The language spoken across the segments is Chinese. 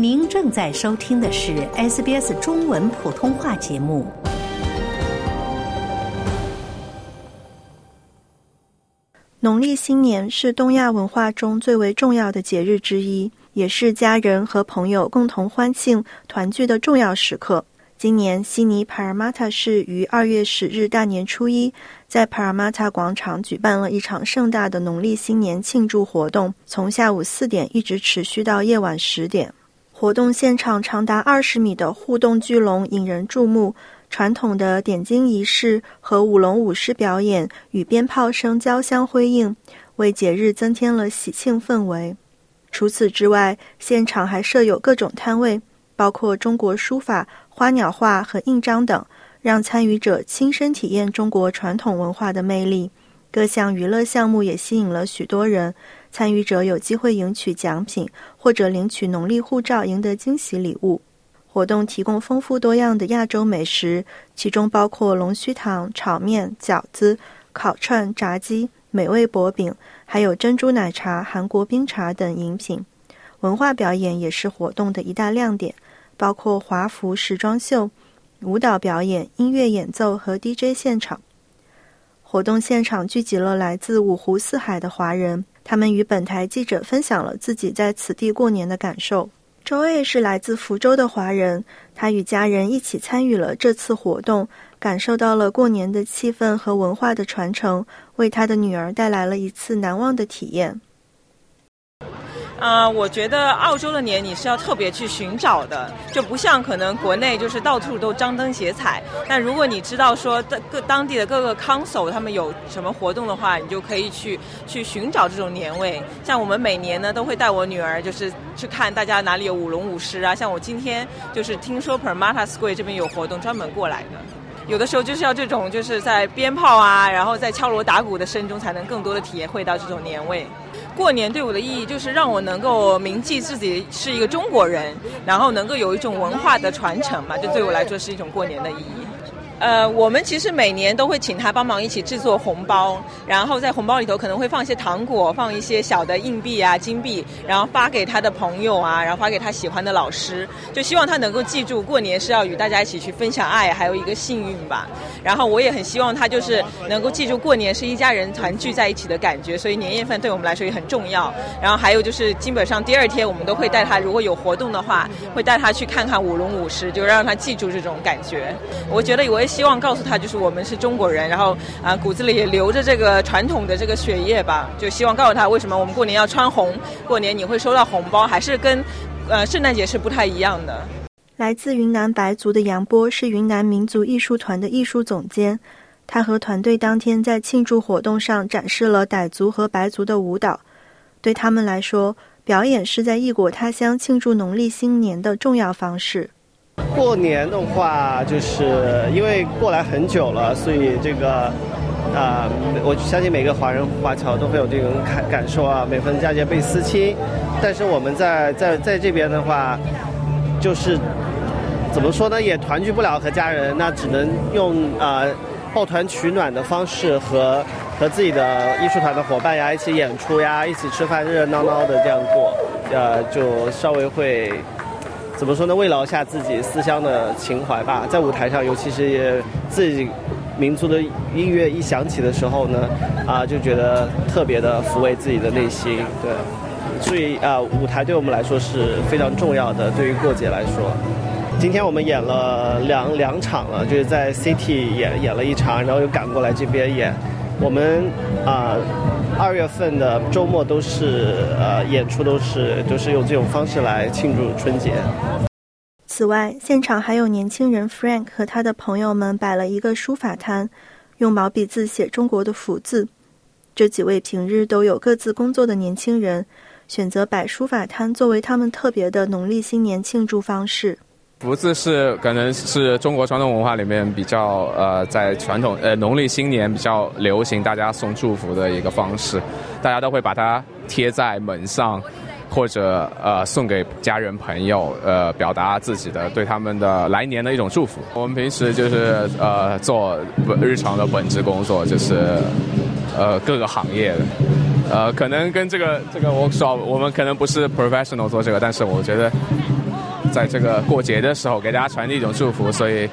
您正在收听的是 SBS 中文普通话节目。农历新年是东亚文化中最为重要的节日之一，也是家人和朋友共同欢庆团聚的重要时刻。今年悉尼帕尔马塔市于二月十日大年初一，在帕尔马塔广场举办了一场盛大的农历新年庆祝活动，从下午四点一直持续到夜晚十点。活动现场长达二十米的互动巨龙引人注目，传统的点睛仪式和舞龙舞狮表演与鞭炮声交相辉映，为节日增添了喜庆氛围。除此之外，现场还设有各种摊位，包括中国书法、花鸟画和印章等，让参与者亲身体验中国传统文化的魅力。各项娱乐项目也吸引了许多人。参与者有机会赢取奖品，或者领取农历护照，赢得惊喜礼物。活动提供丰富多样的亚洲美食，其中包括龙须糖、炒面、饺子、烤串、炸鸡、美味薄饼，还有珍珠奶茶、韩国冰茶等饮品。文化表演也是活动的一大亮点，包括华服时装秀、舞蹈表演、音乐演奏和 DJ 现场。活动现场聚集了来自五湖四海的华人。他们与本台记者分享了自己在此地过年的感受。周 A 是来自福州的华人，他与家人一起参与了这次活动，感受到了过年的气氛和文化的传承，为他的女儿带来了一次难忘的体验。啊，我觉得澳洲的年你是要特别去寻找的，就不像可能国内就是到处都张灯结彩。但如果你知道说各当地的各个 council 他们有什么活动的话，你就可以去去寻找这种年味。像我们每年呢都会带我女儿就是去看大家哪里有舞龙舞狮啊。像我今天就是听说 Permata Square 这边有活动，专门过来的。有的时候就是要这种就是在鞭炮啊，然后在敲锣打鼓的声中，才能更多的体会到这种年味。过年对我的意义就是让我能够铭记自己是一个中国人，然后能够有一种文化的传承嘛，这对我来说是一种过年的意义。呃，我们其实每年都会请他帮忙一起制作红包，然后在红包里头可能会放一些糖果，放一些小的硬币啊、金币，然后发给他的朋友啊，然后发给他喜欢的老师，就希望他能够记住过年是要与大家一起去分享爱，还有一个幸运吧。然后我也很希望他就是能够记住过年是一家人团聚在一起的感觉，所以年夜饭对我们来说也很重要。然后还有就是基本上第二天我们都会带他，如果有活动的话，会带他去看看舞龙舞狮，就让他记住这种感觉。我觉得我也。希望告诉他，就是我们是中国人，然后啊，骨子里也流着这个传统的这个血液吧。就希望告诉他，为什么我们过年要穿红，过年你会收到红包，还是跟呃圣诞节是不太一样的。来自云南白族的杨波是云南民族艺术团的艺术总监，他和团队当天在庆祝活动上展示了傣族和白族的舞蹈。对他们来说，表演是在异国他乡庆祝农历新年的重要方式。过年的话，就是因为过来很久了，所以这个，啊，我相信每个华人华侨都会有这种感感受啊。每逢佳节倍思亲，但是我们在在在这边的话，就是怎么说呢，也团聚不了和家人，那只能用啊抱团取暖的方式和和自己的艺术团的伙伴呀一起演出呀，一起吃饭，热热闹闹的这样过，呃，就稍微会。怎么说呢？慰劳一下自己思乡的情怀吧。在舞台上，尤其是自己民族的音乐一响起的时候呢，啊，就觉得特别的抚慰自己的内心。对，所以啊，舞台对我们来说是非常重要的。对于过节来说，今天我们演了两两场了，就是在 City 演演了一场，然后又赶过来这边演。我们啊。二月份的周末都是呃演出，都是都是用这种方式来庆祝春节。此外，现场还有年轻人 Frank 和他的朋友们摆了一个书法摊，用毛笔字写中国的福字。这几位平日都有各自工作的年轻人，选择摆书法摊作为他们特别的农历新年庆祝方式。福字是可能是中国传统文化里面比较呃，在传统呃农历新年比较流行，大家送祝福的一个方式，大家都会把它贴在门上，或者呃送给家人朋友，呃表达自己的对他们的来年的一种祝福。我们平时就是呃做日常的本职工作，就是呃各个行业的，呃可能跟这个这个我说我们可能不是 professional 做这个，但是我觉得。在这个过节的时候给大家传递一种祝福，所以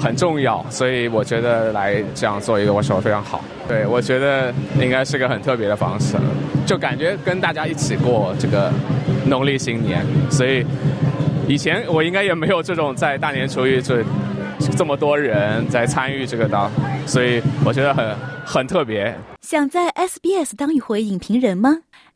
很重要。所以我觉得来这样做一个握手非常好。对我觉得应该是个很特别的方式，就感觉跟大家一起过这个农历新年。所以以前我应该也没有这种在大年初一这这么多人在参与这个的，所以我觉得很很特别。想在 SBS 当一回影评人吗